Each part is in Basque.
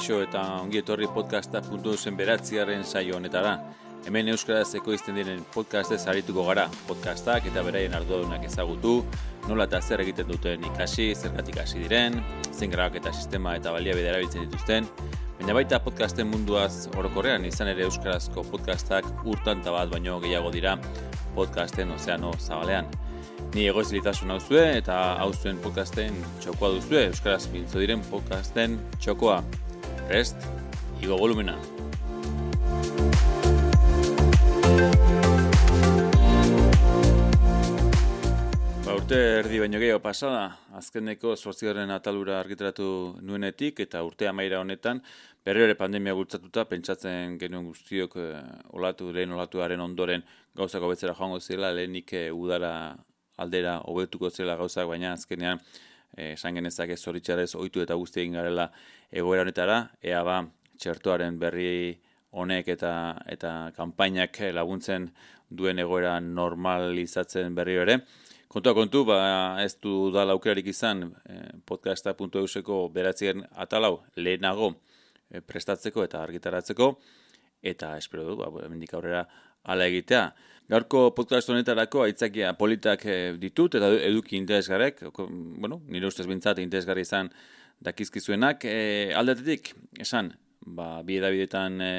Kaixo eta ongi etorri podcasta puntu zen beratziaren saio honetara. Hemen Euskaraz ekoizten diren podcastez arituko gara, podcastak eta beraien ardudunak ezagutu, nola eta zer egiten duten ikasi, zergatik hasi diren, zen grabak eta sistema eta baliabide erabiltzen dituzten, baina baita podcasten munduaz orokorrean izan ere Euskarazko podcastak urtan bat baino gehiago dira podcasten ozeano zabalean. Ni egoiz litasun hau eta hau zuen podcasten txokoa duzue, Euskaraz bintzo diren podcasten txokoa. Rest, igo volumena. Ba, urte erdi baino gehiago pasada, azkeneko zortzigaren atalura argitaratu nuenetik eta urte amaira honetan, berre ere pandemia gultzatuta, pentsatzen genuen guztiok e, olatu, lehen olatuaren ondoren gauzako betzera joango zela, lehenik e, udara aldera hobetuko zela gauzak, baina azkenean eh, esan genezak ez zoritxarez oitu eta guzti egin garela egoera honetara, ea ba txertoaren berri honek eta eta kanpainak laguntzen duen egoera normalizatzen berri ere. Kontua kontu, ba, ez du da laukerarik izan eh, podcasta.euseko beratzen atalau lehenago eh, prestatzeko eta argitaratzeko, eta espero du, ba, mendik aurrera ala egitea. Gaurko podcast honetarako aitzakia politak eh, ditut eta eduki interesgarek, bueno, nire ustez bintzat interesgarri izan dakizkizuenak. E, aldetetik, esan, ba, bi edabidetan e,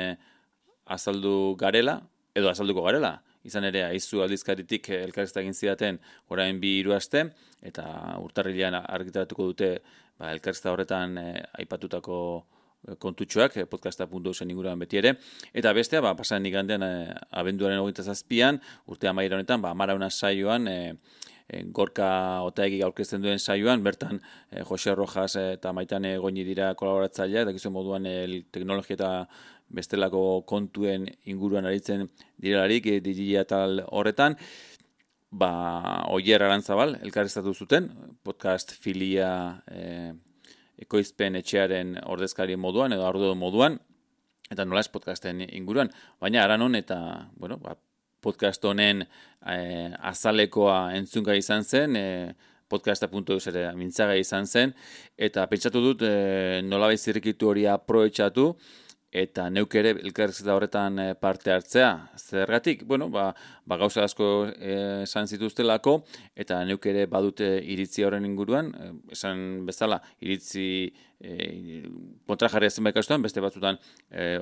azaldu garela, edo azalduko garela, izan ere, aizu aldizkaritik elkarrezta egin zidaten orain bi iruazte, eta urtarrilean argitaratuko dute ba, elkarrezta horretan aipatutako kontutxoak, eh, podcasta.eu zen inguruan beti ere. Eta bestea, ba, pasan igandean eh, abenduaren hogeita zazpian, urte amaira honetan, ba, amara saioan, eh, eh, gorka otaegi aurkezten duen saioan, bertan eh, Jose Rojas eta maitane goini dira kolaboratzailea, eta gizuen moduan el teknologia eta bestelako kontuen inguruan aritzen direlarik, e, digital horretan, ba, oier arantzabal, elkarreztatu zuten, podcast filia eh, ekoizpen etxearen ordezkari moduan edo ardu moduan eta nola ez podcasten inguruan. Baina aranon eta bueno ba, podcast honen e, azalekoa entzunga izan zen e, podcasta.eus ere mintzaga izan zen eta pentsatu dut e, nola zirrikitu hori aproetxatu eta neuk ere elkarrizketa horretan eh, parte hartzea. Zergatik, bueno, ba, ba gauza asko eh, esan zituztelako, eta neuk ere badute iritzi horren inguruan, eh, esan bezala iritzi e, kontra jarri zen beste batzutan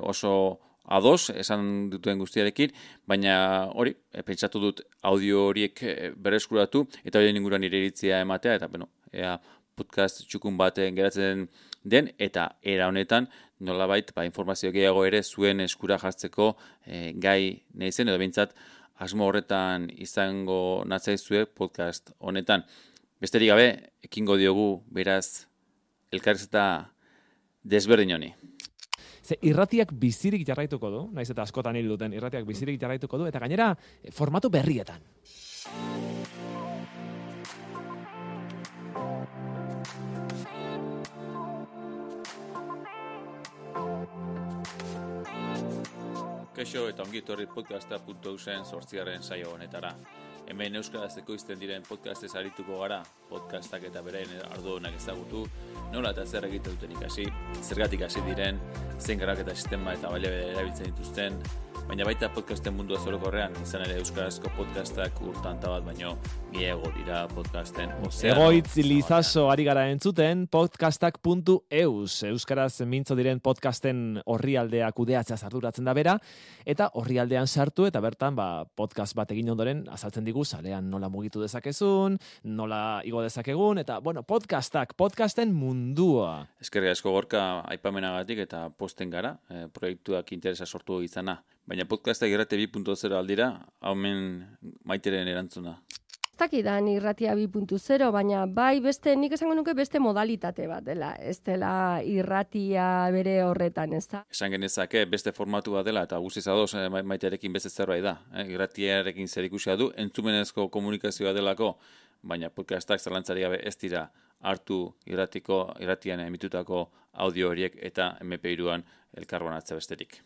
oso ados, esan dutuen guztiarekin, baina hori, e, pentsatu dut audio horiek e, berezkuratu, eta horien inguruan iritzia ematea, eta bueno, ea podcast txukun baten geratzen den, eta era honetan, nolabait ba, informazio gehiago ere zuen eskura jartzeko e, gai nahi edo bintzat asmo horretan izango natzaizue podcast honetan. Besterik gabe, ekingo diogu beraz elkarrez eta desberdin honi. Ze irratiak bizirik jarraituko du, naiz eta askotan hil duten, irratiak bizirik jarraituko du, eta gainera formatu berrietan. Kaixo eta ongi etorri podcasta.eusen sortziaren saio honetara. Hemen Euskaraz ekoizten diren podcastez arituko gara, podcastak eta beraien arduunak ezagutu, nola eta zer egiten duten ikasi, zergatik hasi diren, zen garak eta sistema eta baliabide erabiltzen dituzten, baina baita podcasten mundu azorokorrean, izan ere Euskarazko podcastak urtan bat baino gehiago dira podcasten ozeano. Egoitz lizaso ari gara entzuten podcastak.eus, Euskaraz mintzo diren podcasten horri aldea kudeatzea zarduratzen da bera, eta horri aldean sartu eta bertan ba, podcast bat egin ondoren azaltzen digu, salean nola mugitu dezakezun, nola igo dezakegun, eta bueno, podcastak, podcasten mundua. Eskerga esko gorka aipamenagatik eta posten gara, e, proiektuak interesa sortu izana. Baina podcasta irrate 2.0 aldira, haumen maiteren erantzuna. Zaki da irratia 2.0, baina bai beste, nik esango nuke beste modalitate bat dela. Ez dela irratia bere horretan, ez da? Esan genezake beste formatu bat dela, eta guztiz adoz eh, maitearekin beste zerbait da. Eh? Irratiarekin zer ikusia du, entzumenezko komunikazioa delako, baina podcastak zalantzari gabe ez dira hartu irratiko, irratian emitutako audio horiek eta MP2an elkarbonatza besterik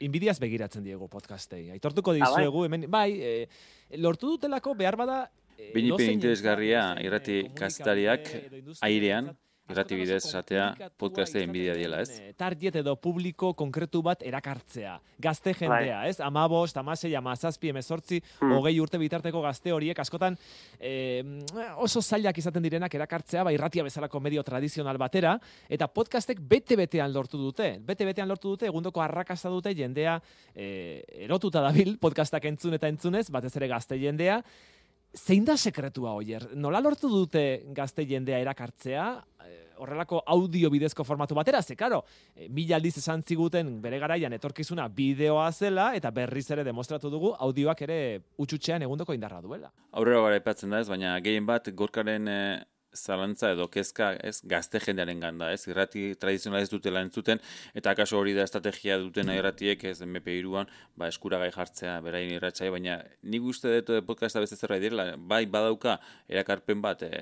inbidiaz begiratzen diego podcastei. Aitortuko ah, bai. dizuegu, hemen, bai, e, lortu dutelako behar bada... E, Binipe interesgarria, irrati kastariak airean, irrati bidez esatea podcasta enbidia diela, ez? Eh, target edo publiko konkretu bat erakartzea. Gazte bai. jendea, ez? Amabos, tamasei, amazazpi, emezortzi, hmm. hogei urte bitarteko gazte horiek, askotan eh, oso zailak izaten direnak erakartzea, bai irratia bezalako medio tradizional batera, eta podcastek bete-betean lortu dute. Bete-betean lortu dute, egundoko arrakasta dute jendea eh, erotuta dabil podcastak entzun eta entzunez, batez ere gazte jendea, zein da sekretua hoier? Nola lortu dute gazte jendea erakartzea? Eh, horrelako audio bidezko formatu batera, ze, karo, e, mila aldiz esan ziguten bere garaian etorkizuna bideoa zela, eta berriz ere demostratu dugu audioak ere utxutxean egundoko indarra duela. Aurrera gara ipatzen da ez, baina gehien bat gorkaren e, zalantza edo kezka, ez, gazte jendearen ganda, ez, irrati tradizionala ez dutela entzuten, eta akaso hori da estrategia duten irratiek, ez, MP iruan, ba, eskuragai jartzea, berain irratxai, baina nik uste dut eh, podcasta beste zerbait direla, bai badauka erakarpen bat e,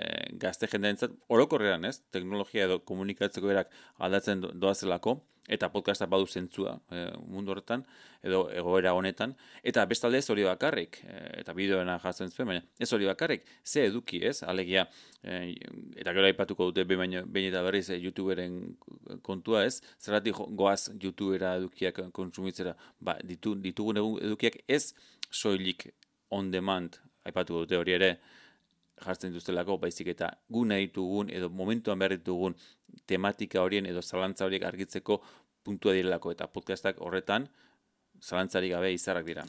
gazte jendearen zat, orokorrean, ez, teknologia edo komunikatzeko berak aldatzen doazelako, eta podcasta badu zentzua e, mundu horretan edo egoera honetan. Eta bestalde ez hori bakarrik e, eta bideoena jartzen zuen baina ez hori bakarrik ze eduki ez? Alegia e, eta gero aipatuko dute behin eta berriz e, youtuberen kontua ez? Zerratik goaz youtubera edukiak kontsumitzera? Ba, ditu, ditugun edukiak ez soilik on demand aipatuko dute hori ere jartzen dituztelako, baizik eta gu nahi ditugun edo momentuan behar ditugun tematika horien edo zalantza horiek argitzeko puntua direlako eta podcastak horretan zalantzari gabe izarrak dira.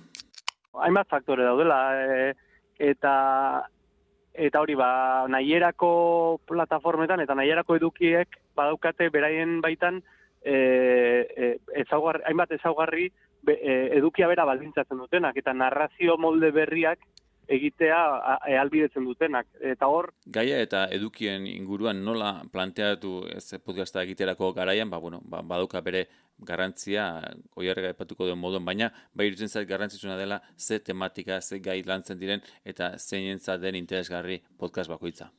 Hainbat faktore daudela e, eta eta hori ba nahierako plataformetan eta nahierako edukiek badaukate beraien baitan e, e, ezaugarri, hainbat ezaugarri e, edukia bera baldintzatzen dutenak eta narrazio molde berriak egitea ehalbidetzen dutenak. Eta hor... Gaia eta edukien inguruan nola planteatu ez podcasta egiterako garaian, ba, bueno, ba, baduka bere garrantzia oiarrega epatuko duen moduan, baina bai irutzen zait garrantzitsuna dela ze tematika, ze gai lantzen diren eta zein den interesgarri podcast bakoitza.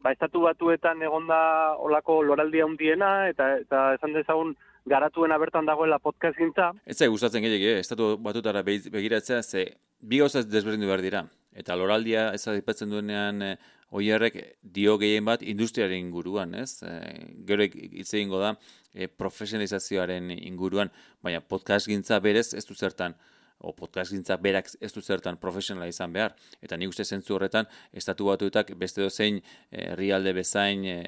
Ba, estatu batuetan egonda olako loraldia hundiena eta, eta esan dezagun garatuena bertan dagoela podcast gintza. Ez zai gustatzen gehiagia, eh? estatu batutara begiratzea, ze bi gauzaz desberdindu behar dira. Eta loraldia ez adipatzen duenean e, oierrek dio gehien bat industriaren inguruan, ez? E, gero hitz egingo da e, profesionalizazioaren inguruan, baina podcast gintza berez ez du zertan o podcast gintza berak ez du zertan profesionala izan behar. Eta nik uste zentzu horretan, estatu batuetak beste dozein herrialde bezain e,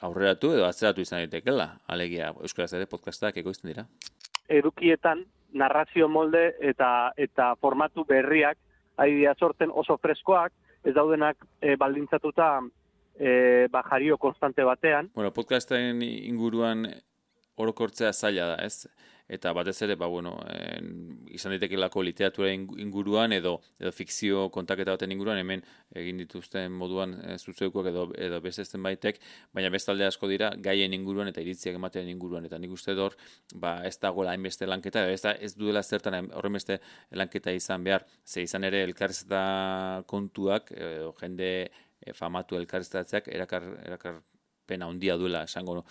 aurreratu edo atzeratu izan daitekela, alegia Euskaraz ere podcastak egoizten dira. Edukietan, narrazio molde eta eta formatu berriak ari sorten oso freskoak, ez daudenak e, baldintzatuta e, bajario konstante batean. Bueno, podcasten inguruan orokortzea zaila da, ez? Eta batez ere, ba, bueno, en, izan lako literatura inguruan edo edo fikzio kontaketa baten inguruan hemen egin dituzten moduan e, edo edo bestesten baitek, baina bestalde asko dira gaien inguruan eta iritziak ematen inguruan. Eta nik uste dor, ba, ez dagoela hainbeste lanketa, ez da ez duela zertan horren beste lanketa izan behar, ze izan ere elkarrezeta kontuak edo jende e, famatu elkarrezetatzeak erakar, erakar pena handia duela esango no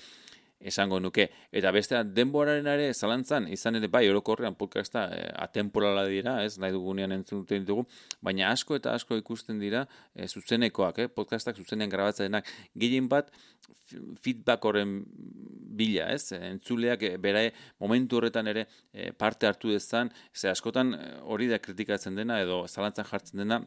esango nuke. Eta beste denboraren ere zalantzan, izan ere bai orokorrean podcasta e, atemporala dira, ez? Nahi dugunean entzuten ditugu, baina asko eta asko ikusten dira e, zuzenekoak, eh, podcastak zuzenean grabatzen denak, gehien bat feedback horren bila, ez, entzuleak e, bere momentu horretan ere e, parte hartu dezan, ze askotan hori da kritikatzen dena edo zalantzan jartzen dena,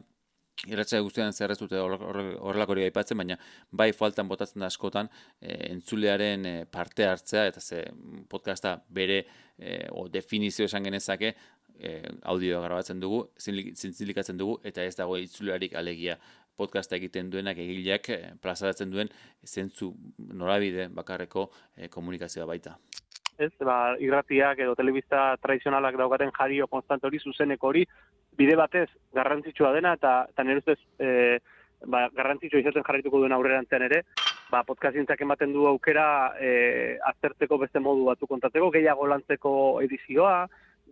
Iratsa guztian zer ez dute horrelako hori aipatzen, baina bai faltan botatzen da askotan e, entzulearen eh, parte hartzea, eta ze podcasta bere e, o definizio esan genezake e, audioa grabatzen dugu, zintzilikatzen dugu, eta ez dago entzulearik alegia podcasta egiten duenak egileak plazaratzen duen zentzu norabide bakarreko e, komunikazioa baita. Ez, ba, irratiak edo telebista tradizionalak daugaten jario konstant hori, zuzeneko hori, bide batez garrantzitsua dena eta eta nire ustez e, ba, garrantzitsua izaten jarraituko duen aurrerantzean ere, ba, podcastintzak ematen du aukera e, aztertzeko beste modu batu kontatzeko, gehiago lantzeko edizioa,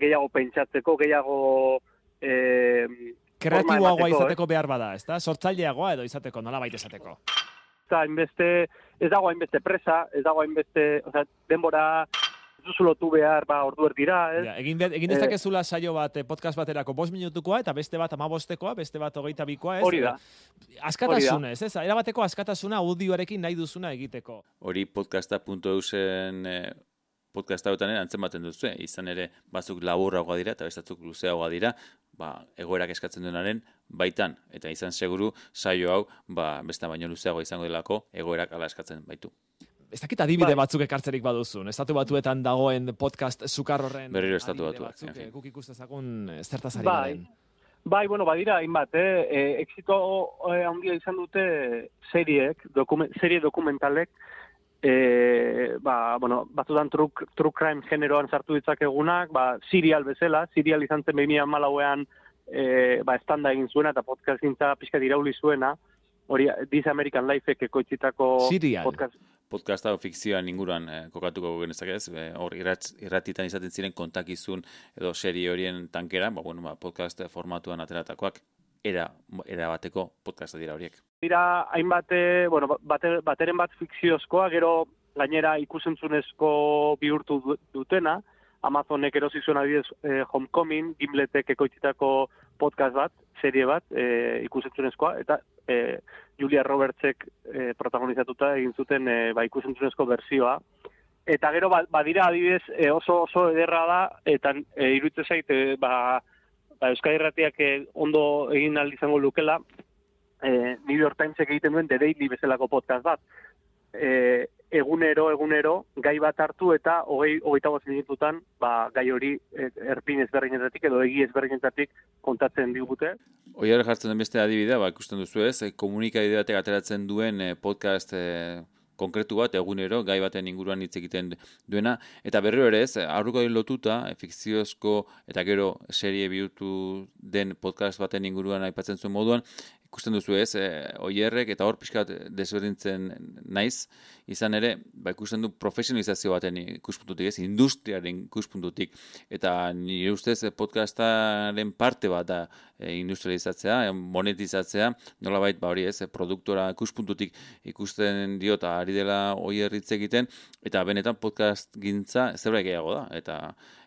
gehiago pentsatzeko, gehiago e, kreatiboagoa izateko behar bada, ez da? Sortzaileagoa edo izateko, nola baita izateko? Eta, hainbeste, ez dago hainbeste presa, ez dago hainbeste, o sea, denbora zuzu lotu behar, ba, ordu erdira, ez? Ja, egin, egin dezakezula saio bat, eh, podcast baterako bost minutukoa, eta beste bat amabostekoa, beste bat hogeita bikoa, ez? Hori da. Askatasunez, ez? Erabateko askatasuna audioarekin nahi duzuna egiteko. Hori podcasta.eusen eh, podcast hauetan ere antzematen duzu, eh? izan ere batzuk laburragoa dira eta bestatzuk luzeagoa dira, ba, egoerak eskatzen duenaren baitan. Eta izan seguru saio hau ba, besta baino luzeagoa izango delako egoerak ala eskatzen baitu. Ez dakit adibide Bai. batzuk ekartzerik baduzun. Estatu batuetan dagoen podcast sukar horren Berriro estatu batuak, batzuk, en fin. eh, guk ikustezagun eh, zertaz ari Bai. garen. Bai, bueno, badira, hainbat, eh? E, exito eh, handia izan dute seriek, dokumen, serie dokumentalek, e, ba, bueno, batzutan true, true crime generoan sartu ditzakegunak, ba, serial bezala, serial izan zen 2014ean e, ba, estanda egin zuena eta podcast gintza pixka dirauli zuena, hori This American Lifeek ekoitzitako Serial. podcast, Podcast hau fikzioan inguruan eh, kokatuko genezake ez, eh, hor irratz, irratitan izaten ziren kontakizun edo serie horien tankera, ba, bueno, ba, podcast formatuan ateratakoak, era, era bateko podcasta dira horiek. dira hainbat, eh, bueno, ba- bater, bateren bat fikziozkoa, gero gainera ikusentzunezko bihurtu du- dutena, Amazonek erosi zuen adibidez eh, Homecoming, Gimletek ekoitzitako podcast bat, serie bat, eh, ikusentzunezkoa, eta eh, Julia Robertsek eh, protagonizatuta egin zuten eh, ba, ikusentzunezko berzioa. Eta gero ba- badira adibidez eh, oso oso ederra da, eta eh, iruditzen zait, eh, ba, ba, Euskadi Irratiak eh, ondo egin izango lukela, eh, New York Timesek egiten duen The Daily bezalako podcast bat. Eh, egunero, egunero, gai bat hartu eta hogei, hogeita bost minututan, ba, gai hori eh, erpin ezberdinetatik edo egi ezberdinetatik kontatzen digute. Oiar jartzen den beste adibidea, ba, ikusten duzu ez, eh, komunikabide batek ateratzen duen eh, podcast eh, konkretu bat, egunero, gai baten inguruan hitz egiten duena, eta berriro ere ez, aurruko lotuta, fikziozko eta gero serie bihurtu den podcast baten inguruan aipatzen zuen moduan, ikusten duzu ez, e, oierrek eta hor pixkat desberdintzen naiz, izan ere, ba, ikusten du profesionalizazio baten ikuspuntutik ez, industriaren ikuspuntutik, eta nire ustez eh, podcastaren parte bat da e, industrializatzea, e, monetizatzea, nolabait ba hori ez, produktora ikuspuntutik ikusten dio eta ari dela oier hitz egiten, eta benetan podcast gintza zerbait gehiago da, eta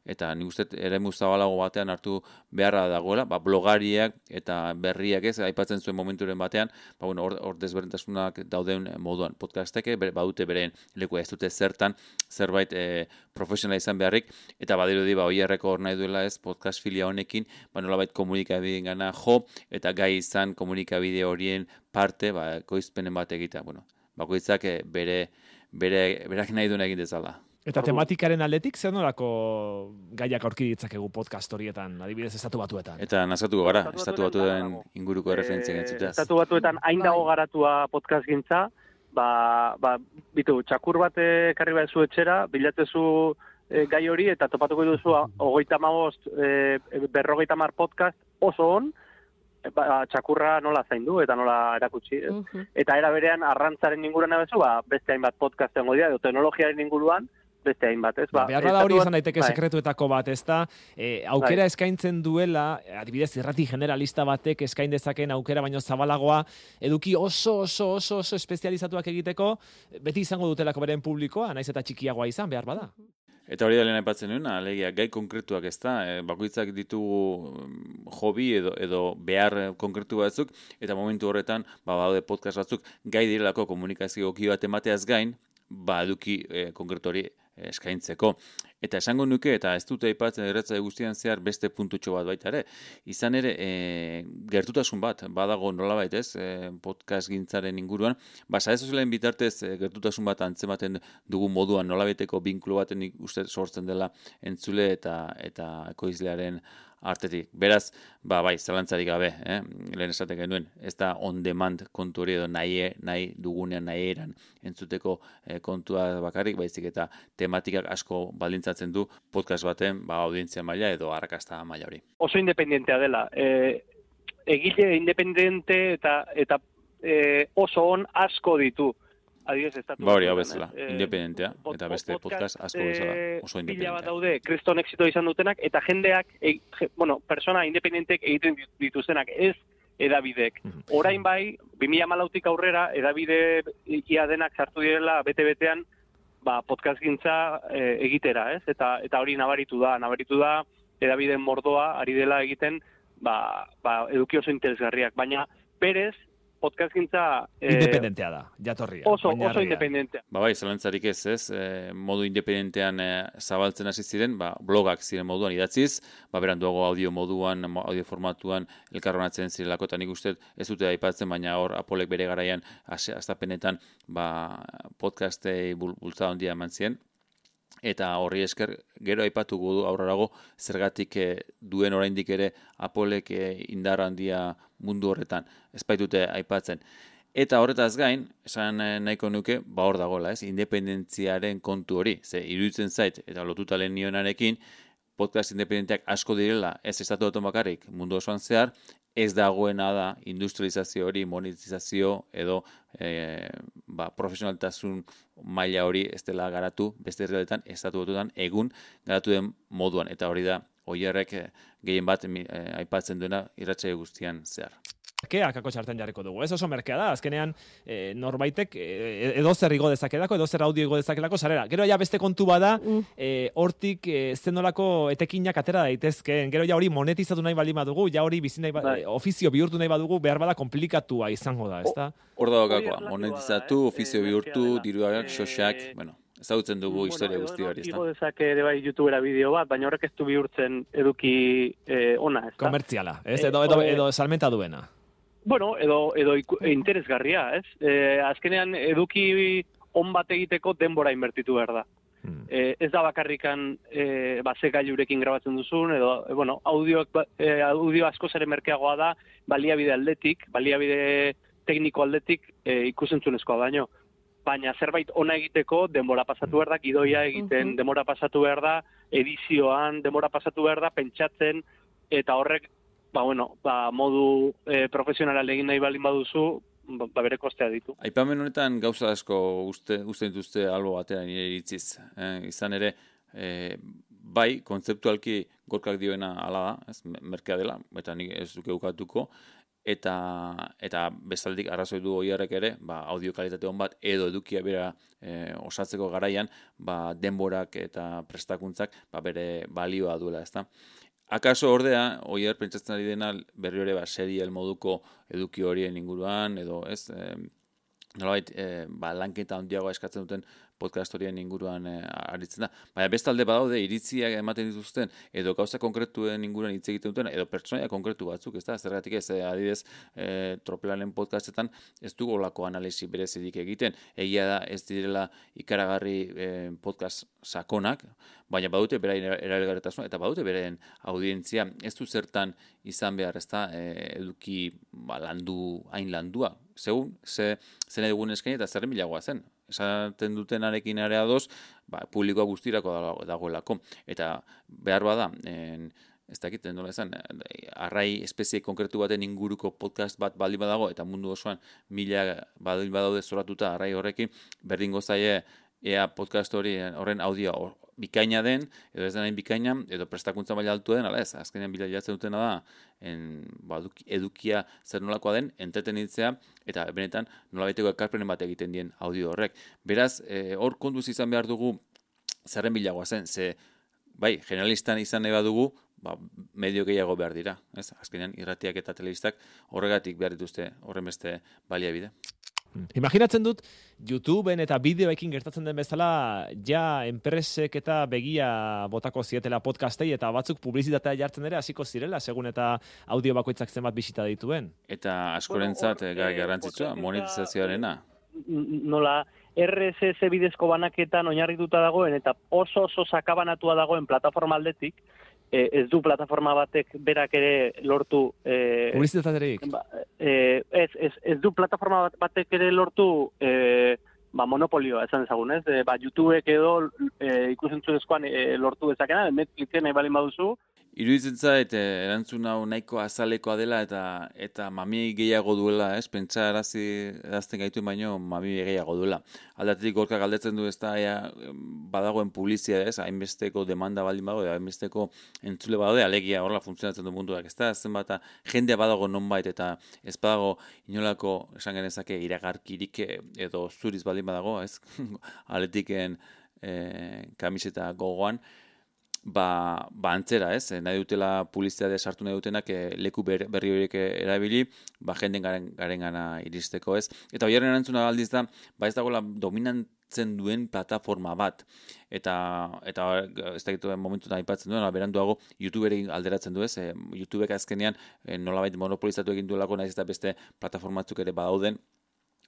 eta nik uste eremu zabalago batean hartu beharra dagoela, ba, blogariak eta berriak ez, aipatzen zuen momenturen batean, ba, bueno, hor, hor desberdintasunak dauden moduan podcastek, bere, badute beren leku ez dute zertan, zerbait e, profesionala izan beharrik, eta badirudi ba, oierreko hor nahi duela ez, podcast filia honekin, ba, nolabait komunikabideen gana jo, eta gai izan komunikabide horien parte, ba, koizpenen bat egitea, bueno, bakoitzak eh, bere, bere, berak nahi duen egin dezala. Eta tematikaren aldetik, zer nolako gaiak aurki ditzakegu podcast horietan, adibidez estatu batuetan? Eta nazkatuko gara, Estatu estatu Batuetan batuen dago. inguruko referentzia Eh, entzuteaz. Estatu batuetan hain dago Bai. garatua podcast gintza, ba, ba, bitu, txakur bat ekarri behar zu etxera, bilatezu e, gai hori, eta topatuko duzu a- hogeita magost, e, berrogeita mar podcast oso on, e, ba, txakurra nola zaindu eta nola erakutsi. ez? Mhm. Eta era berean arrantzaren inguruan abezu, ba, beste hainbat podcast egongo dira, edo teknologiaren inguruan, beste hainbat, ez? Ba, Behar da hori izan daiteke bai. sekretuetako bat, ez da, e, aukera eskaintzen duela, eh, adibidez, irrati generalista batek eskain dezaken aukera baino zabalagoa, eduki oso, oso, oso, oso espezializatuak egiteko, beti izango dutelako beren publikoa, naiz eta txikiagoa izan, behar bada. Eta hori da lehen aipatzen nuena, alegia, gai konkretuak ez da, e, bakoitzak ditugu mm, hobi edo, edo behar eh, konkretu batzuk, eta momentu horretan, ba, baude podcast batzuk, gai direlako komunikazio goki bat emateaz gain, ba, eduki e, konkretu hori eh, eskaintzeko. Eta esango nuke, eta ez dute aipatzen erretza guztian zehar beste puntutxo bat baita ere, izan ere, e, gertutasun bat, badago nolabait ez, e, podcast gintzaren inguruan, ba, ez bitartez e, gertutasun bat antzematen dugu moduan nolabaiteko binkulu baten uste sortzen dela entzule eta eta ekoizlearen artetik. Beraz, ba, bai, zalantzarik gabe, eh? lehen esaten genuen, ez da on demand kontu hori edo nahi, nahi dugunean nahi eran entzuteko eh, kontua bakarrik, baizik eta tematikak asko baldintzatzen du podcast baten ba, audientzia maila edo arrakasta maila hori. oso independentea dela. E, egile independente eta eta e, oso on asko ditu. Adibidez, estatu Ba hori hau bezala, eh? independentea, pod- eta beste podcast asko bezala, eh, oso Pila bat independentea. daude, kriston exito izan dutenak, eta jendeak, e, bueno, persona independentek egiten dit- dituztenak, ez edabidek. Mhm. Orain bai, 2000 malautik aurrera, edabide ia denak sartu direla bete-betean, ba, podcast gintza e, egitera, ez? Eta, eta hori nabaritu da, nabaritu da, edabideen mordoa ari dela egiten, ba, ba, eduki oso interesgarriak, baina berez, podcast gintza... Eh, independentea da, jatorria. Oso, oso independentea. Ba bai, zalantzarik ez, ez, e, modu independentean e, zabaltzen hasi ziren, ba, blogak ziren moduan idatziz, ba, beran duago audio moduan, audio formatuan, elkarronatzen zirelako, eta nik uste ez dute aipatzen, baina hor, apolek bere garaian, astapenetan, ba, podcastei bultza handia eman ziren, eta horri esker gero aipatu du aurrerago zergatik e, duen oraindik ere apolek e, indar handia mundu horretan. Ezpaitute aipatzen. Eta horretaz gain, esan eh, nahiko nuke, ba hor dagoela, ez, independentziaren kontu hori, ze iruditzen zait, eta lotuta lehen nionarekin, podcast independenteak asko direla, ez estatu bakarrik mundu osoan zehar, ez dagoena da industrializazio hori, monetizazio edo e, ba, profesionaltasun maila hori ez dela garatu, beste herrialetan estatu egun garatu den moduan, eta hori da, oierrek e, gehien bat e, aipatzen duena irratxe guztian zehar merkeak ako txarten jarriko dugu. Ez oso merkea da, azkenean e, norbaitek e, edo zer igo dezakelako, edo zer audio igo dezakelako, sarera. Gero ja beste kontu bada, mm. e, hortik e, zenolako etekinak atera daitezkeen. Gero ja hori monetizatu nahi baldin badugu, ja hori bizi nahi bai. ofizio bihurtu nahi badugu, behar bada komplikatua izango da, ezta? Hor da gakoa, monetizatu, ofizio bihurtu, diruak, xoxak, bueno, ezagutzen dugu historia guzti hori, ezta? Igo dezake ere bai YouTubera bideo bat, baina horrek ez du bihurtzen eduki eh, ona, ezta? Komertziala, ez? Edo, edo, edo, edo salmenta duena. Bueno, edo, edo interesgarria, ez? E, azkenean eduki on bat egiteko denbora inbertitu behar da. Hmm. E, ez da bakarrikan e, ba, gailurekin grabatzen duzun, edo, e, bueno, audio, e, audio asko zere merkeagoa da, baliabide aldetik, baliabide tekniko aldetik e, ikusentzunezkoa baino. Baina zerbait ona egiteko denbora pasatu behar da, gidoia egiten denbora pasatu behar da, edizioan denbora pasatu behar da, pentsatzen, eta horrek ba, bueno, ba, modu e, profesionala egin nahi balin baduzu, ba, ba, bere kostea ditu. Aipamen honetan gauza asko uste, uste dituzte albo batean nire iritziz. Eh, izan ere, e, bai, kontzeptualki gorkak dioena ala da, ez, merkea dela, eta nik ez duke ukatuko, eta eta bestaldik arrazoi du oiarrek ere, ba, audio kalitate bat edo edukia bera e, osatzeko garaian, ba, denborak eta prestakuntzak ba, bere balioa duela, ezta. Akaso ordea, oier pentsatzen ari dena berri hori ba, serial moduko eduki horien inguruan, edo ez, e, nolabait, e, ba, lanketa handiagoa eskatzen duten podcast horien inguruan e, aritzen da. Baina bestalde badaude iritziak ematen dituzten edo gauza konkretuen inguruan hitz egiten duten edo pertsonaia konkretu batzuk, ez da? Zergatik ez, e, adidez, e, tropelaren podcastetan ez dugu olako analisi berezidik egiten. Egia da ez direla ikaragarri e, podcast sakonak, baina badute beraien erabilgarritasun eta badute beraien audientzia ez du zertan izan behar, ez da, eduki ba, landu, hain landua. Segun, ze, zen egun eskaini eta zerren bilagoa zen esaten dutenarekin ere adoz, ba, publikoa guztirako dagoelako. Eta behar bada, en, ez dakit, nola esan, arrai espezie konkretu baten inguruko podcast bat baldin badago, eta mundu osoan mila baldin badaude zoratuta arrai horrekin, berdin gozaie ea podcast hori horren audio bikaina den, edo ez denain bikaina, edo prestakuntza maila altu den, ala ez, azkenean bila jatzen dutena da, en, ba, edukia zer nolakoa den, entretenitzea, eta benetan nola baiteko ekarpenen bat egiten dien audio horrek. Beraz, e, hor konduz izan behar dugu, zerren bilagoa zen, ze, bai, generalistan izan nahi badugu, ba, medio gehiago behar dira, ez? Azkenean, irratiak eta telebistak horregatik behar dituzte horren beste baliabide. Imaginatzen dut, YouTubeen eta bideoekin gertatzen den bezala, ja enpresek eta begia botako zietela podcastei eta batzuk publizitatea jartzen ere hasiko zirela, segun eta audio bakoitzak zenbat bisita dituen. Eta askorentzat bueno, eh, garrantzitsua, monetizazioarena. Nola, RSS bidezko banaketan oinarrituta dagoen eta oso oso sakabanatua dagoen plataforma aldetik, e, ez du plataforma batek berak ere lortu e, publizitaterik ba, e, ez, ez, ez du plataforma batek ere lortu e, ba, monopolioa esan ezagun, ez? E, ba, YouTubeek edo e, ikusentzunezkoan e, lortu dezakena, Netflixen nahi balin baduzu, Iruditzen zait, eh, erantzun hau nahiko azalekoa dela eta eta mami gehiago duela, ez? Pentsa arazi erazten gaitu baino mami gehiago duela. Aldatetik gorka galdetzen du ez da, ea, badagoen publizia, ez? Hainbesteko demanda baldin badago, hainbesteko entzule badaude, alegia horla funtzionatzen du munduak, ez da? Zenbat, jendea badago nonbait eta ez badago inolako, esan genezake, iragarkirik edo zuriz baldin badago, ez? Aletiken eh, kamiseta gogoan, ba, ba antzera, ez? Nahi dutela publizitatea sartu nahi dutenak e, leku ber, berri horiek erabili, ba jenden garen, garen gana iristeko, ez? Eta hoiaren erantzuna aldiz da, ba ez dagoela dominantzen duen plataforma bat. Eta, eta ez da momentu da aipatzen duen, beranduago YouTuberi alderatzen du, ez? E, YouTubek azkenean e, nolabait monopolizatu egin duelako nahiz eta beste plataformatzuk ere badauden,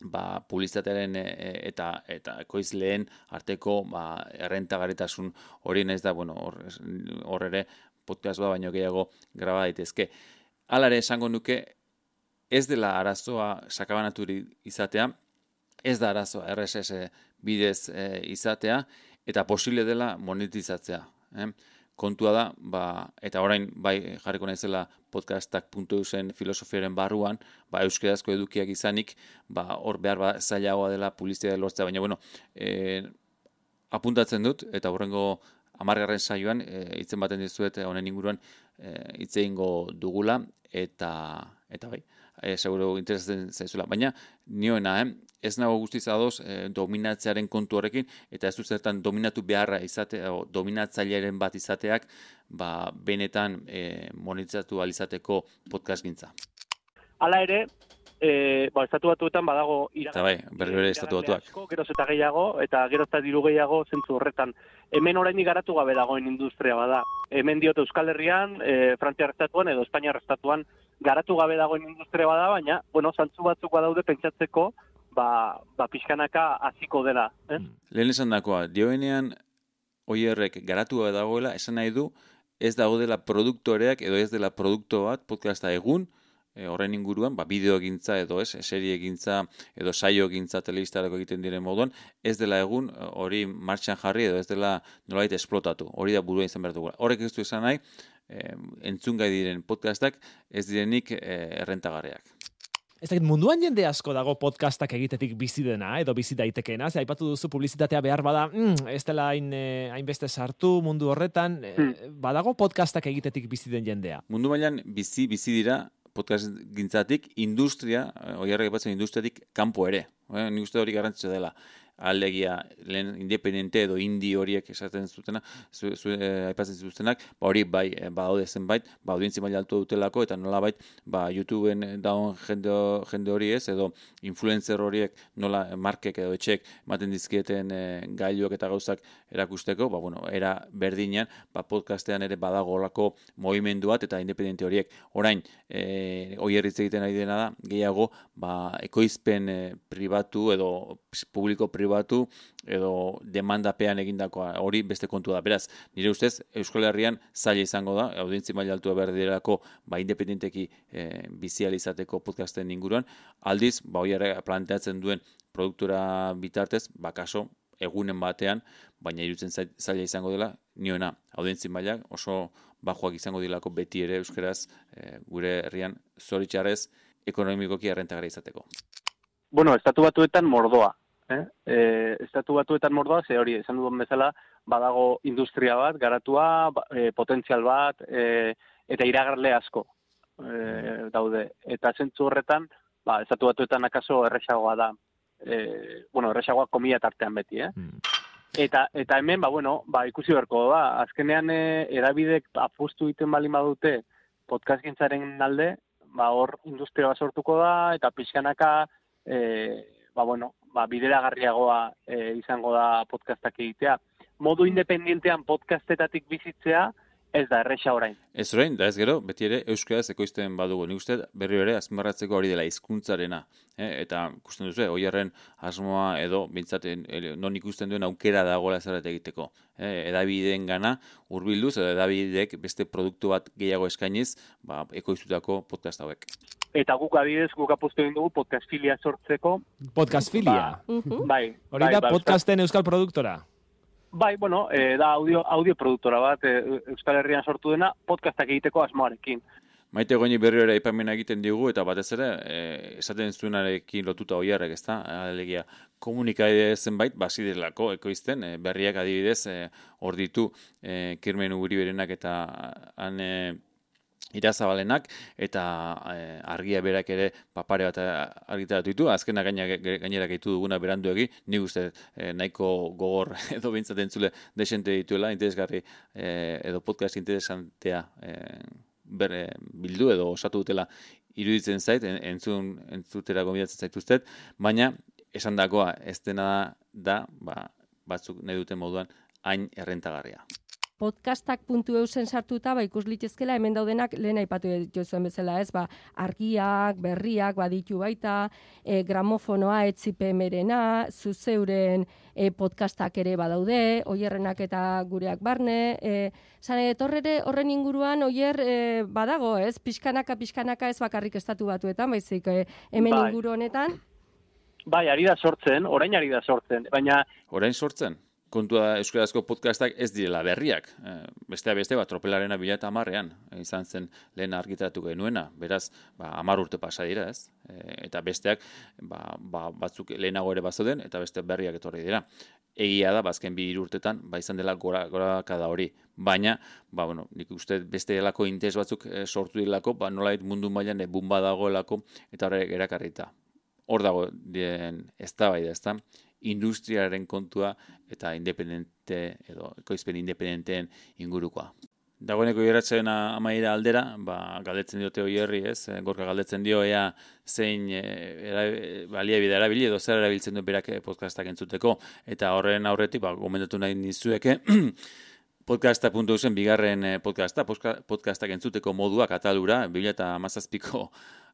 ba, publizitatearen e, e, eta eta ekoizleen arteko ba, errentagarritasun hori naiz da, bueno, hor, hor ere podcast ba, baino gehiago graba daitezke. Hala ere esango nuke ez dela arazoa sakabanaturi izatea, ez da arazoa RSS bidez e, izatea, eta posible dela monetizatzea. Eh? kontua da, ba, eta orain bai jarriko naizela podcastak.eusen filosofiaren barruan, ba, euskerazko edukiak izanik, ba, hor behar ba, zailagoa dela publizitatea lortzea, baina bueno, e, apuntatzen dut, eta horrengo amargarren saioan, e, itzen baten dizuet, honen inguruan, e, itze dugula, eta, eta bai, e, seguro interesatzen zaizula. Baina, nioena, eh, ez nago guztiz adoz e, dominatzearen kontu horrekin, eta ez zertan dominatu beharra izate, o, dominatzailearen bat izateak, ba, benetan e, monetizatu alizateko podcast gintza. Hala ere, e, ba, estatu batuetan badago iragarri. bai, berri ere estatu batuak. Geroz eta gehiago, eta geroz eta diru gehiago zentzu horretan. Hemen orain garatu gabe dagoen industria bada. Hemen diote Euskal Herrian, e, Frantzia edo Espainia estatuan garatu gabe dagoen industria bada, baina, bueno, zantzu batzuk badaude pentsatzeko, ba, ba pixkanaka hasiko dela. Eh? Lehen esan dakoa, dioenean oierrek garatu dagoela, esan nahi du, ez dago dela produktoreak edo ez dela produkto bat podcasta egun, e, horren inguruan, ba, bideo egintza edo ez, serie egintza edo saio egintza telebistarako egiten diren moduan, ez dela egun hori martxan jarri edo ez dela nolait esplotatu, hori da burua izan behar dugula. Horrek ez du esan nahi, e, entzungai diren podcastak ez direnik e, errentagarriak. Ez dakit, munduan jende asko dago podcastak egitetik bizi dena, edo bizi daitekeena, ze aipatu duzu publizitatea behar bada, mm, ez dela hain, eh, hainbeste sartu mundu horretan, hmm. badago podcastak egitetik bizi den jendea. Mundu mailan bizi, bizi dira podcast gintzatik, industria, eh, oiarra batzen industriatik, kanpo ere. Eh, nik uste hori garrantzitza dela alegia lehen independente edo indi horiek esaten zutena, zu, zu, e, aipatzen zuztenak, ba hori bai, e, ba haude zenbait, ba audientzi maila altu dutelako, eta nola bait, ba YouTubeen daun jende, jende hori ez, edo influencer horiek nola markek edo etxek ematen dizkieten e, gailuak eta gauzak erakusteko, ba bueno, era berdinean, ba podcastean ere badago olako movimendu bat eta independente horiek. Orain, e, oierritz egiten ari dena da, gehiago, ba ekoizpen e, pribatu edo publiko pribatu pribatu edo demandapean egindakoa hori beste kontu da. Beraz, nire ustez Euskal Herrian zaila izango da, audientzi maila altua berdirako ba independenteki e, bizializateko podcasten inguruan, aldiz ba hoiare planteatzen duen produktura bitartez, ba kaso egunen batean, baina irutzen zaila izango dela, niona audientzi maila oso bajoak izango dilako beti ere euskeraz e, gure herrian zoritxarrez ekonomikoki errentagarri izateko. Bueno, estatu batuetan mordoa, eh? E, estatu batuetan mordoa, ze hori, esan duen bezala, badago industria bat, garatua, ba, e, potentzial bat, e, eta iragarle asko e, daude. Eta zentzu horretan, ba, estatu batuetan akaso erresagoa da, e, bueno, erresagoa komia tartean beti, eh? Hmm. Eta, eta hemen, ba, bueno, ba, ikusi berko da, azkenean e, erabidek apustu egiten bali badute podcast gintzaren alde, ba, hor industria bat sortuko da, eta pixkanaka, e, ba, bueno, ba, bideragarriagoa e, izango da podcastak egitea. Modu independientean podcastetatik bizitzea, ez da, erresa orain. Ez orain, da ez gero, beti ere, euskaraz ekoizten badugu. Nik uste, berri ere, azmarratzeko hori dela hizkuntzarena. Eh? Eta, ikusten duzu, oiarren asmoa edo, bintzaten, non ikusten duen aukera dagoela zaret egiteko. Eh? Edabideen gana, urbilduz, edo edabidek beste produktu bat gehiago eskainiz, ba, ekoiztutako podcast hauek. Eta guk adidez, guk apostu egin dugu podcast filia sortzeko. Podcast filia? Ba, bai. Hori da bai, ba, podcasten euskal produktora? Bai, bueno, e, da audio, audio produktora bat, e, Euskal Herrian sortu dena, podcastak egiteko asmoarekin. Maite goini berri ere ipamena egiten digu, eta batez ere, e, esaten zuenarekin lotuta oiarrek, ez da? Alegia, komunikaide zenbait, basidelako, ekoizten, e, berriak adibidez, hor ditu, e, kirmen uguri berenak eta han e, irazabalenak, eta argia berak ere papare bat argitaratu ditu, azkena gaina, gainera gaitu duguna berandu egi, nik uste nahiko gogor edo bintzaten zule desente dituela, interesgarri edo podcast interesantea ber, bildu edo osatu dutela iruditzen zait, entzun, entzutera gomidatzen zaituztet, baina esan dagoa ez dena da, ba, batzuk nahi duten moduan, hain errentagarria podcastak.eu zen sartuta, ba, ikus litezkela, hemen daudenak lehen aipatu dituzuen bezala, ez, ba, argiak, berriak, baditu baita, e, gramofonoa, etzipemerena, zuzeuren e, podcastak ere badaude, oierrenak eta gureak barne, e, zane, etorrere horren inguruan, oier, e, badago, ez, pixkanaka, pixkanaka ez bakarrik estatu batuetan, baizik, e, hemen bai. inguru honetan, Bai, ari da sortzen, orain ari da sortzen, baina... Orain sortzen? Kontua euskarazko podcastak ez direla berriak. E, bestea beste, bat, tropelarena bila eta amarrean, izan zen lehen argitaratu genuena, beraz, ba, amar urte pasa dira, ez? E, eta besteak, ba, ba, batzuk lehenago ere bazoden, eta beste berriak etorri dira. Egia da, bazken bi urtetan, ba, izan dela gora, gora kada hori. Baina, ba, bueno, nik uste beste delako interes batzuk e, sortu dilako, ba, nolait mundu mailan e, bumba dagoelako, eta horrek erakarrita. Hor dago, dien, ez da bai da, da? Industriaren kontua eta independente edo ekoizpen independenteen ingurukoa. Dagoeneko iratzen amaira aldera, ba, galdetzen diote hoi herri, ez? Eh, gorka galdetzen dio ea zein e, baliabide erabili edo zer erabiltzen du berak eh, podcastak entzuteko. Eta horren aurretik, ba, gomendatu nahi nizueke, podcasta.u zen bigarren podcasta, podcastak entzuteko modua katalura, 2008ko e,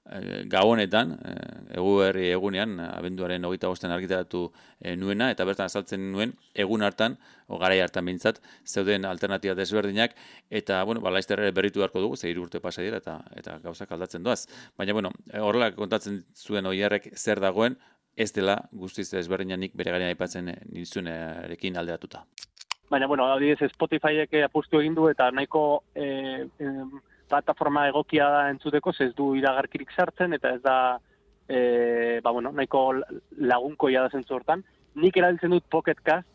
gabonetan, e, egu herri egunean, abenduaren hogeita bosten argitaratu e, nuena, eta bertan azaltzen nuen, egun hartan, o garai hartan bintzat, zeuden alternatiba desberdinak, eta, bueno, bala berritu beharko dugu, zeir urte pasa dira, eta, eta gauzak aldatzen doaz. Baina, bueno, horrela kontatzen zuen oierrek zer dagoen, ez dela guztiz desberdinanik bere garen aipatzen nizunarekin alderatuta. Baina, bueno, adibidez, Spotifyek apustu egin du, eta nahiko... E, plataforma egokia da entzuteko, ez du iragarkirik sartzen, eta ez da, e, ba, bueno, nahiko lagunkoia da zentzu hortan. Nik erabiltzen dut Pocketcast,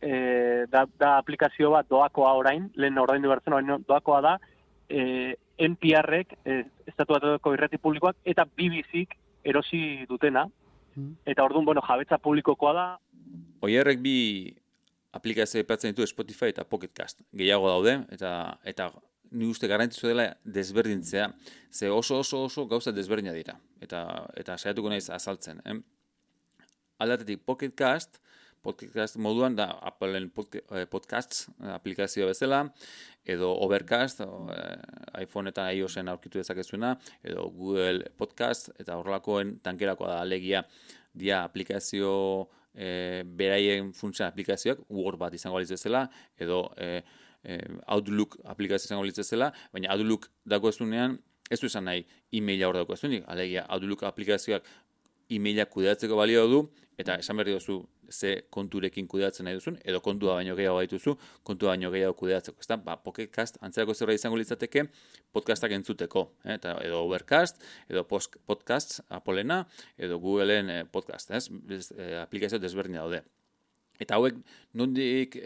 e, da, da aplikazio bat doakoa orain, lehen orain du bertzen, orain doakoa da, e, NPR-ek, e, estatu bat irrati publikoak, eta BBC-k erosi dutena, mm. eta orduan, bueno, jabetza publikokoa da. Oierrek bi aplikazio epatzen ditu Spotify eta Pocketcast. Gehiago daude, eta, eta ni uste garantitzu dela desberdintzea, ze oso oso oso gauza desberdina dira, eta eta saiatuko naiz azaltzen. Eh? Aldatetik Pocketcast, Pocketcast moduan da Appleen eh, podcasts aplikazioa bezala, edo Overcast, o, eh, iPhone eta iOSen aurkitu dezakezuena, edo Google Podcast, eta horrelakoen tankerakoa da alegia dia aplikazio eh, beraien funtsa aplikazioak, Word bat izango aliz bezala, edo eh, eh, Outlook aplikazio izango litzezela, baina Outlook dago ezunean, ez du esan nahi e-maila hor dago ezunik, alegia Outlook aplikazioak e-maila kudeatzeko balio du, eta esan berri duzu ze konturekin kudeatzen nahi duzun, edo kontua baino gehiago baituzu, kontua baino gehiago kudeatzeko. Ezta? Ba, podcast antzerako zerra izango litzateke podcastak entzuteko, eh? eta edo Overcast, edo podcast Apolena, edo Googleen eh, podcast, ez? Eh, aplikazio desberdina daude. Eta hauek nondik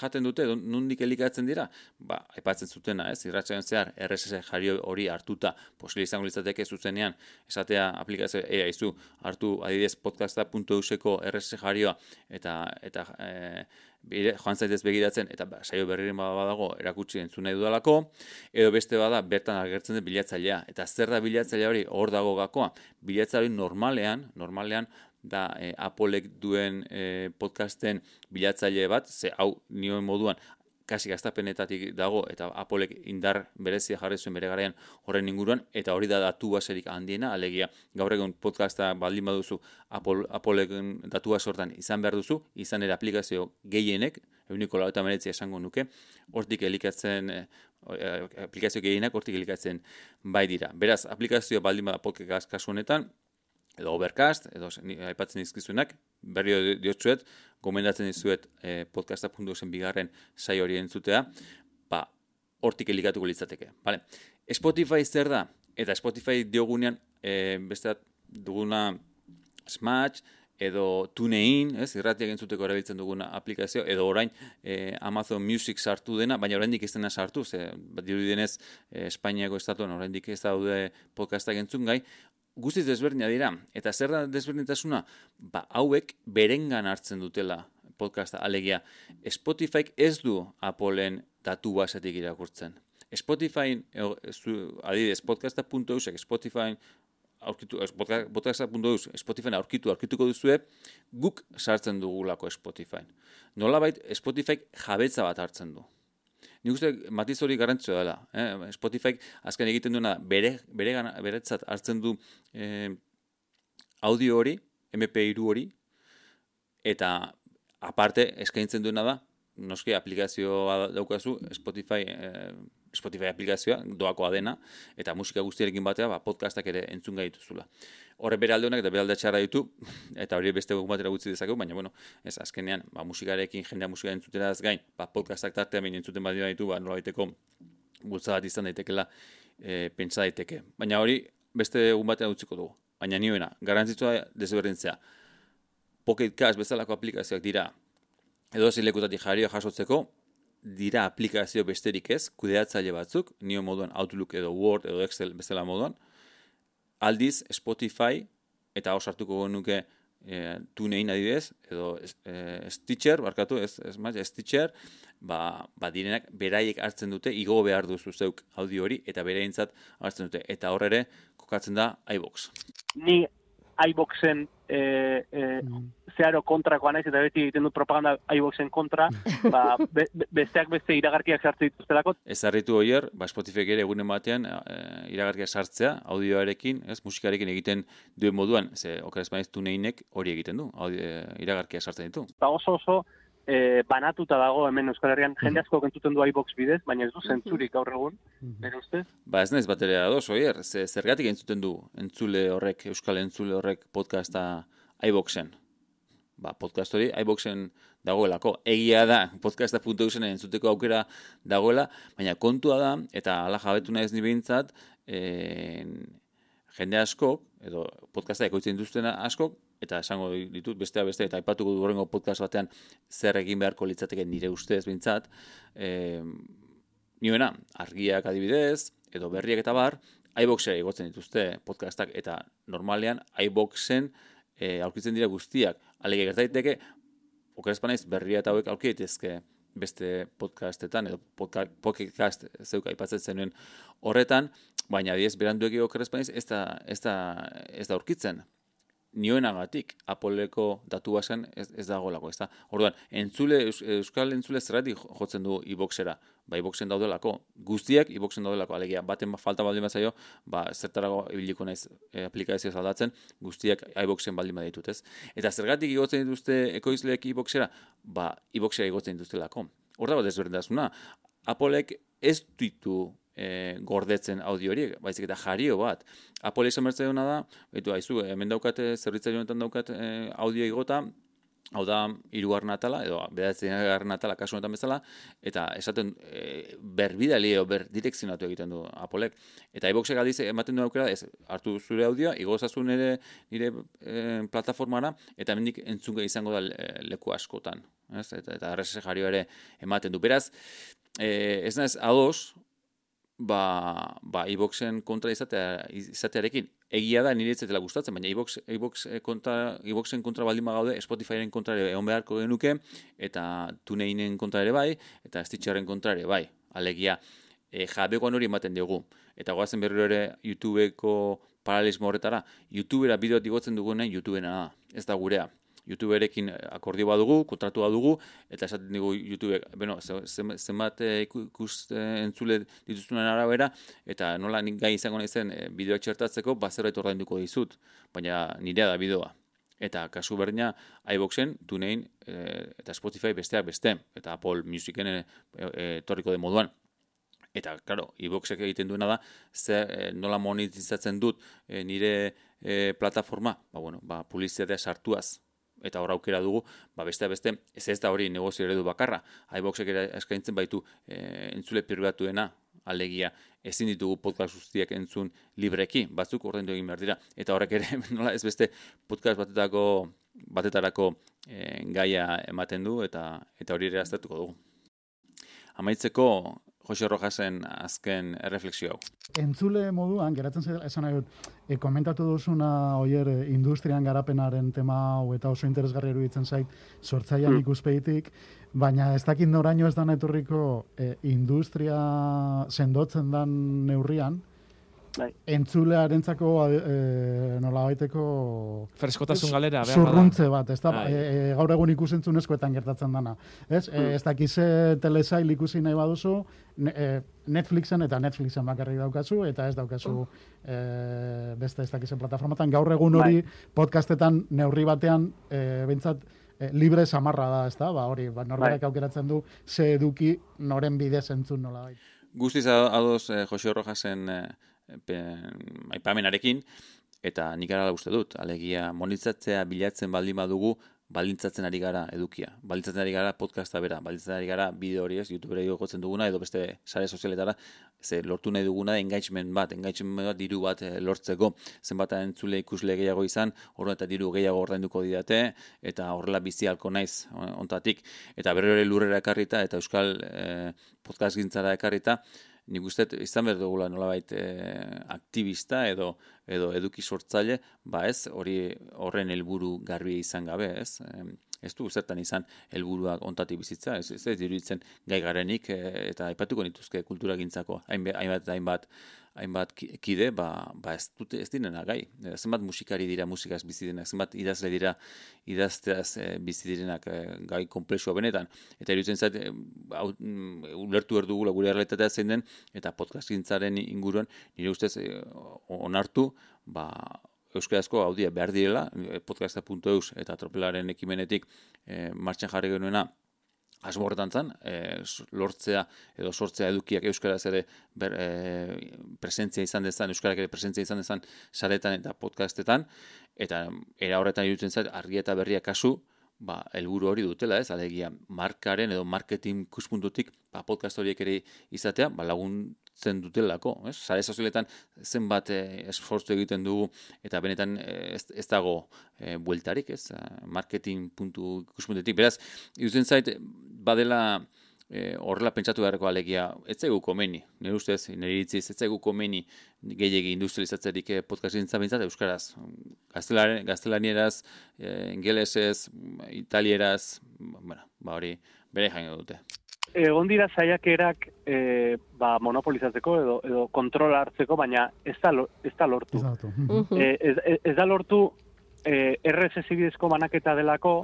jaten dute, nondik elikatzen dira? Ba, aipatzen zutena, ez? Irratxean zehar, RSS jario hori hartuta, posibili izango litzateke zuzenean, esatea aplikazio, ea izu, hartu adidez podcasta.euseko RSS jarioa, eta, eta e, joan zaitez begiratzen, eta ba, saio berriren badago erakutsi entzun nahi dudalako, edo beste bada bertan agertzen den bilatzailea. Eta zer da bilatzailea hori hor dago gakoa? Bilatzailea normalean, normalean, da e, Apolek duen e, podcasten bilatzaile bat, ze hau nioen moduan kasi gaztapenetatik dago eta Apolek indar berezia jarri zuen bere garaian horren inguruan eta hori da datu baserik handiena, alegia gaur egun podcasta baldin baduzu Apol, Apoleken datu basortan izan behar duzu, izan ere aplikazio gehienek, euniko lau eta esango nuke, hortik elikatzen e, aplikazio gehienak hortik elikatzen bai dira. Beraz, aplikazio baldin bada podcast kasu honetan, edo Overcast, edo aipatzen dizkizunak, berri diotzuet, gomendatzen dizuet e, podcasta.usen bigarren sai hori entzutea, ba, hortik elikatuko litzateke. Vale. Spotify zer da? Eta Spotify diogunean, e, beste duguna Smash, edo TuneIn, ez, irratiak entzuteko erabiltzen duguna aplikazio, edo orain e, Amazon Music sartu dena, baina oraindik ez dena sartu, ze, bat dirudienez, e, Espainiako estatuan oraindik ez daude podcastak entzun gai, guztiz desberdina dira. Eta zer da desberdintasuna? Ba, hauek berengan hartzen dutela podcasta. Alegia, Spotify ez du Appleen datu basetik irakurtzen. Spotify, adidez, podcasta.eusek Spotify aurkitu, podcasta.eus Spotify aurkitu, aurkituko duzue, guk sartzen dugulako Spotify. Nolabait, Spotify jabetza bat hartzen du. Nik uste matiz hori garrantzua dela. Eh? Spotify azken egiten duena bere, bere beretzat hartzen du eh, audio hori, MP3 hori, eta aparte eskaintzen duena da, noski aplikazioa daukazu, Spotify, eh, Spotify aplikazioa, doakoa dena, eta musika guztiarekin batea, ba, podcastak ere entzun gaituzula. Horre bere alde honak eta bere alde txarra ditu, eta hori beste guk batera gutzi dezakegu, baina, bueno, ez, azkenean, ba, musikarekin, jendea musika entzutera gain, ba, podcastak tartea baina entzuten badi ditu, ba, nola baiteko gultza bat izan daitekela e, pentsa daiteke. Baina hori beste egun batean utziko dugu. Baina nioena, garantzitsua desberdintzea. Pocket Cast bezalako aplikazioak dira edo zilekutatik jario jasotzeko, dira aplikazio besterik ez, kudeatzaile batzuk, nio moduan Outlook edo Word edo Excel bezala moduan, aldiz Spotify, eta hor sartuko nuke e, tunein adidez, edo e, Stitcher, barkatu, ez, ez maiz, Stitcher, ba, ba direnak beraiek hartzen dute, igo behar duzu zeuk audio hori, eta bereintzat hartzen dute, eta hor ere kokatzen da iBox. Ni iBoxen e, e, zeharo kontrakoa naiz eta beti egiten dut propaganda iBoxen kontra, ba, besteak beste iragarkiak sartzen dituztelako. Ez harritu hoier, ba, Spotify ere egunen batean e, iragarkiak sartzea, audioarekin, ez, musikarekin egiten duen moduan, ze, okeraz baiz, tuneinek hori egiten du, audio, e, iragarkiak sartzen ditu. Ba, oso oso, e, banatuta dago hemen Euskal Herrian, jende asko kentzuten du iBox bidez, baina ez du zentzurik gaur egun, mm ustez? Ba ez naiz batera ados, oier, ze, zergatik entzuten du entzule horrek, Euskal entzule horrek podcasta iBoxen? Ba, podcast hori iBoxen dagoelako. Egia da, podcasta.eusen entzuteko aukera dagoela, baina kontua da, eta ala jabetu naiz nibeintzat, jende askok, edo podcasta ekoitzen duzten askok, eta esango ditut bestea beste eta aipatuko du podcast batean zer egin beharko litzateke nire ustez bintzat e, nioena argiak adibidez edo berriak eta bar iBoxera igotzen dituzte podcastak eta normalean iBoxen e, aurkitzen dira guztiak. Alege gertaiteke okerespanaiz berria eta hauek aurki daitezke beste podcastetan edo podcast zeuka aipatzen zenuen horretan. Baina diez berandu egi okerespanaiz ez da ez da ez da aurkitzen nioenagatik Apoleko datu basen ez, ez dago lago, ez da. Orduan, entzule, Euskal entzule zerratik jotzen du iboxera, ba iboxen daudelako, guztiak iboxen daudelako, alegia, baten ba, falta baldin bazaio, ba zertarago ibiliko naiz e, aplikazio zaldatzen, guztiak iboxen baldin baditut, ez? Eta zergatik igotzen dituzte ekoizleek iboxera, ba iboxera igotzen dituzte lako. Horda bat ezberdintasuna, Apolek ez ditu e, gordetzen audio horiek, baizik eta jario bat. Apple izan bertze duna da, betu, haizu, hemen daukate, zerritzari honetan daukat e, audio igota, hau da, irugarren atala, edo bedatzen atala kasu honetan bezala, eta esaten e, berbidali edo berdirekzionatu egiten du Apolek. Eta iboxek aldiz ematen du aukera, ez, hartu zure audioa, igozazu nire, nire e, plataformara, eta hemendik entzunga izango da leku askotan. Ez? Eta, eta RSS jario ere ematen du. Beraz, e, ez naiz, ados, ba, ba iBoxen kontra izatea, izatearekin. Egia da nire etzetela gustatzen, baina iBox, iBox eh, kontra, iBoxen kontra baldin bagaude, Spotifyren kontra ere egon beharko genuke, eta TuneInen kontra ere bai, eta Stitcherren kontra ere bai. Alegia, e, jabegoan hori ematen dugu. Eta goazen berriro ere YouTubeko paralelismo horretara, YouTubera bideoa digotzen dugunen YouTubena da, ez da gurea. YouTuberekin akordio badugu, kontratu badugu, eta esaten dugu YouTube, bueno, zenbat eh, ikus eh, entzule dituztunen arabera, eta nola nik gai izango nahi zen eh, bideoak txertatzeko, bazerbait ordainduko dizut, baina nirea da bideoa. Eta kasu berdina, iBoxen, TuneIn, eta Spotify besteak beste, eta Apple Musicen e, e, de moduan. Eta, claro, iboxek egiten duena da, ze, e, nola monetizatzen dut e, nire e, plataforma, ba, bueno, ba, publizitatea sartuaz, eta hor aukera dugu, ba beste beste, ez ez da hori negozio eredu bakarra, iBoxek ere eskaintzen baitu e, entzule pribatuena, alegia ezin ditugu podcast guztiak entzun libreki, batzuk ordaindu egin behar dira, eta horrek ere nola ez beste podcast batetako batetarako e, gaia ematen du eta eta hori ere aztertuko dugu. Amaitzeko Jose Rojasen azken erreflexio hau. Entzule moduan, geratzen zaitu, esan nahi dut, e, komentatu duzuna oier e, industrian garapenaren tema hau eta oso interesgarri eruditzen zait sortzaian mm. ikuspeitik, baina ez dakit noraino ez da neturriko e, industria sendotzen dan neurrian, bai. entzulearentzako e, nola baiteko freskotasun galera zurruntze bat, ez da, bai. e, e, gaur egun ikusentzunezkoetan gertatzen dana. Ez, e, mm. ez dakize telesail ikusi nahi baduzu, e, Netflixen eta Netflixen bakarrik daukazu, eta ez daukazu e, beste ez dakizen plataformatan. Gaur egun hori bai. podcastetan neurri batean, e, bintzat, e, libre samarra da, ez da, ba, hori, ba, norberak bai. aukeratzen du, ze eduki noren bidez entzun nola bai. Guztiz adoz eh, Jose Rojasen eh, aipamenarekin, eta nik gara uste dut, alegia monitzatzea bilatzen baldin badugu, baldintzatzen ari gara edukia. Baldintzatzen ari gara podcasta bera, baldintzatzen ari gara bideo hori ez, YouTube gotzen duguna, edo beste sare sozialetara, ze lortu nahi duguna engagement bat, engagement bat diru bat eh, lortzeko, zenbat entzule ikusle gehiago izan, horren eta diru gehiago ordainduko didate, eta horrela bizi halko naiz ontatik, eta berre lurrera ekarrita, eta euskal eh, podcast gintzara ekarrita, nik uste izan behar dugula nolabait e, aktivista edo edo eduki sortzaile, ba ez, hori horren helburu garbi izan gabe, ez? Ez du zertan izan helburuak ontati bizitza, ez ez, ez diruditzen gai garenik e, eta aipatuko nituzke kulturagintzako hainbat hainbat hainbat kide, ba, ba ez dute ez dinena gai. E, zenbat musikari dira musikaz bizi denak, zenbat idazle dira idazteaz e, bizi direnak e, gai komplexua benetan. Eta iruditzen zait, e, ulertu erdugula gure errealitatea zein den, eta podcastgintzaren inguruan, nire ustez onartu, ba, euskarazko audia behar direla, eh, podcasta.eus eta tropelaren ekimenetik e, martxan jarri genuena asmo horretan zan, e, lortzea edo sortzea edukiak euskaraz ere ber, presentzia izan dezan, euskarak ere presentzia izan dezan saretan eta podcastetan, eta era horretan irutzen zait, argi eta berria kasu, ba, elburu hori dutela, ez, alegia, markaren edo marketing kuspuntutik, ba, podcast horiek ere izatea, ba, lagun zen dutelako, ez? Sare sozialetan zenbat eh, esfortzu egiten dugu eta benetan eh, ez, ez dago eh, bueltarik, ez? Marketing puntu ikuspuntetik. Beraz, irutzen zait badela eh, horrela pentsatu beharreko alegia, ez zaigu komeni, nire ustez, nire iritziz, ez zaigu komeni gehiagi industrializatzerik eh, podcast bintzat, euskaraz, gaztelanieraz, eh, ingelesez, italieraz, bueno, ba hori, bere jaino dute egon dira saiakerak e, ba, monopolizatzeko edo, edo kontrola hartzeko, baina ez da, ez da lortu. E, ez, ez da lortu e, RSS bidezko manaketa delako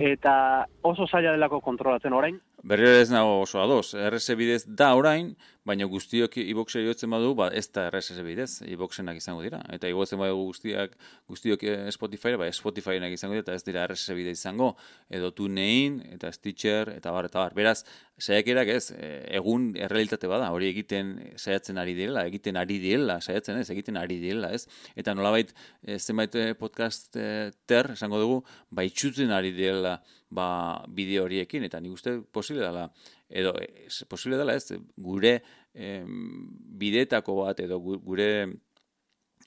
eta oso zaila delako kontrolatzen orain. Berriro ez nago oso ados, RSS bidez da orain, baina guztiok iboxe jotzen badu, ba, ez da RSS bidez, iboxenak izango dira. Eta igotzen badu guztiak, guztiok eh, Spotify, ba, Spotifyenak izango dira, eta ez dira RSS bidez izango, edo TuneIn, eta Stitcher, eta bar, eta bar. Beraz, saiakerak ez, eh, egun errealitate bada, hori egiten saiatzen ari direla, egiten ari direla, saiatzen ez, egiten ari direla, ez. Eta nolabait, zenbait podcast ter, esango dugu, ba, itxutzen ari direla, ba, bideo horiekin, eta nik uste posible dela, edo es, posible dela ez, gure em, bidetako bat edo gure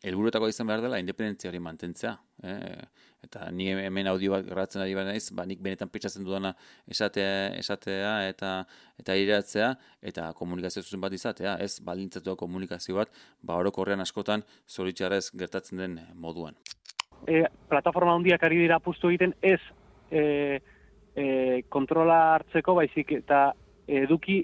helburutako izan behar dela independentzia hori mantentzea. Eh? Eta ni hemen audio bat grabatzen ari baina ba, nik benetan petxatzen dudana esatea, esatea eta eta iratzea eta komunikazio zuzen bat izatea, ez balintzatu komunikazio bat, ba orokorrean askotan zoritxarrez gertatzen den moduan. E, plataforma handiak ari dira pustu egiten ez e, e, kontrola hartzeko baizik eta eduki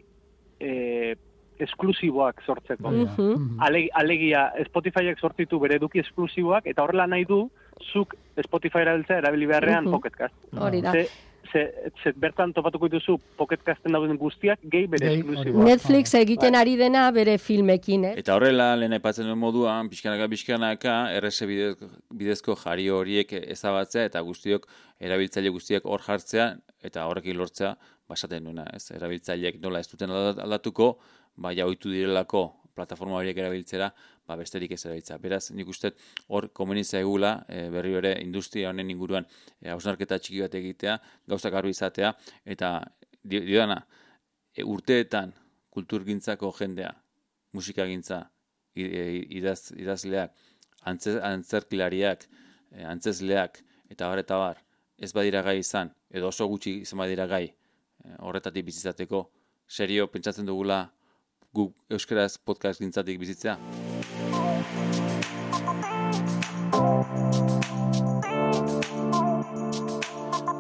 e, esklusiboak sortzeko. Mm alegia, Spotifyek sortitu bere eduki esklusiboak, eta horrela nahi du, zuk Spotify erabiltzea erabili beharrean mm -hmm. Hori da. Ze, ze, bertan topatuko dituzu Pocketcasten dauden guztiak, gehi bere esklusiboak. Netflix egiten ari dena bere filmekin, eh? Eta horrela, lehen aipatzen duen moduan, pixkanaka, pixkanaka, RS bidezko jari horiek ezabatzea, eta guztiok, erabiltzaile guztiak hor jartzea, eta horrekin lortzea, basaten duena, ez, erabiltzaileek nola ez duten aldatuko, ba, ja oitu direlako plataforma horiek erabiltzera, ba, besterik ez erabiltza. Beraz, nik uste hor komunizia egula, e, berri ere industria honen inguruan e, hausnarketa txiki bat egitea, gauzak garbi izatea, eta diodana, e, urteetan kulturgintzako jendea, musikagintza, idaz, idazleak, antze, antzerkilariak, e, antzesleak, eta bar, eta bar, ez badira gai izan, edo oso gutxi izan badira gai, e, horretatik bizizateko, serio, pentsatzen dugula, guk euskaraz podcast gintzatik bizitzea.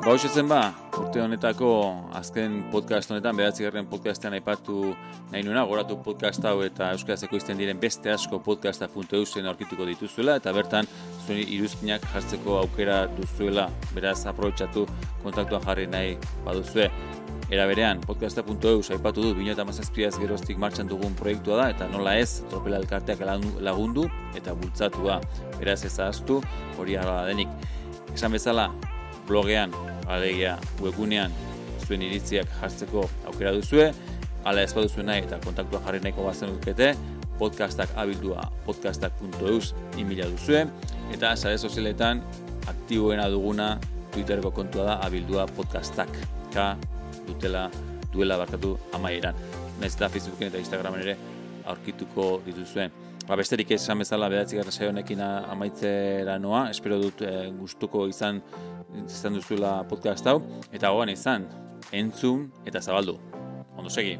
Ba, zen ba, urte honetako azken podcast honetan, behatzi garren podcastean aipatu nahi nuena, goratu podcast hau eta euskaraz ekoizten diren beste asko podcasta.eu zen aurkituko dituzuela, eta bertan zuen iruzkinak jartzeko aukera duzuela, beraz aprobetsatu kontaktuan jarri nahi baduzue. Era berean, podcasta.eu saipatu du, bine eta mazazpiaz geroztik martxan dugun proiektua da, eta nola ez, tropela elkarteak lagundu eta bultzatu da. Beraz ez ahaztu, hori arra denik. Esan bezala, blogean, alegia, webunean, zuen iritziak jartzeko aukera duzue, ala ez baduzu nahi eta kontaktua jarri nahiko bazen dukete, podcastak abildua podcastak.eus imila duzue, eta sare sozialetan aktiboena duguna Twitterko kontua da abildua podcastak. Ka, dutela duela barkatu amaieran. Naiz eta Facebooken eta Instagramen ere aurkituko dituzuen. Ba, besterik esan bezala behatzi gara honekin amaitzera noa, espero dut e, gustuko izan izan duzuela podcast hau, eta gogan izan, entzun eta zabaldu. Ondo segi.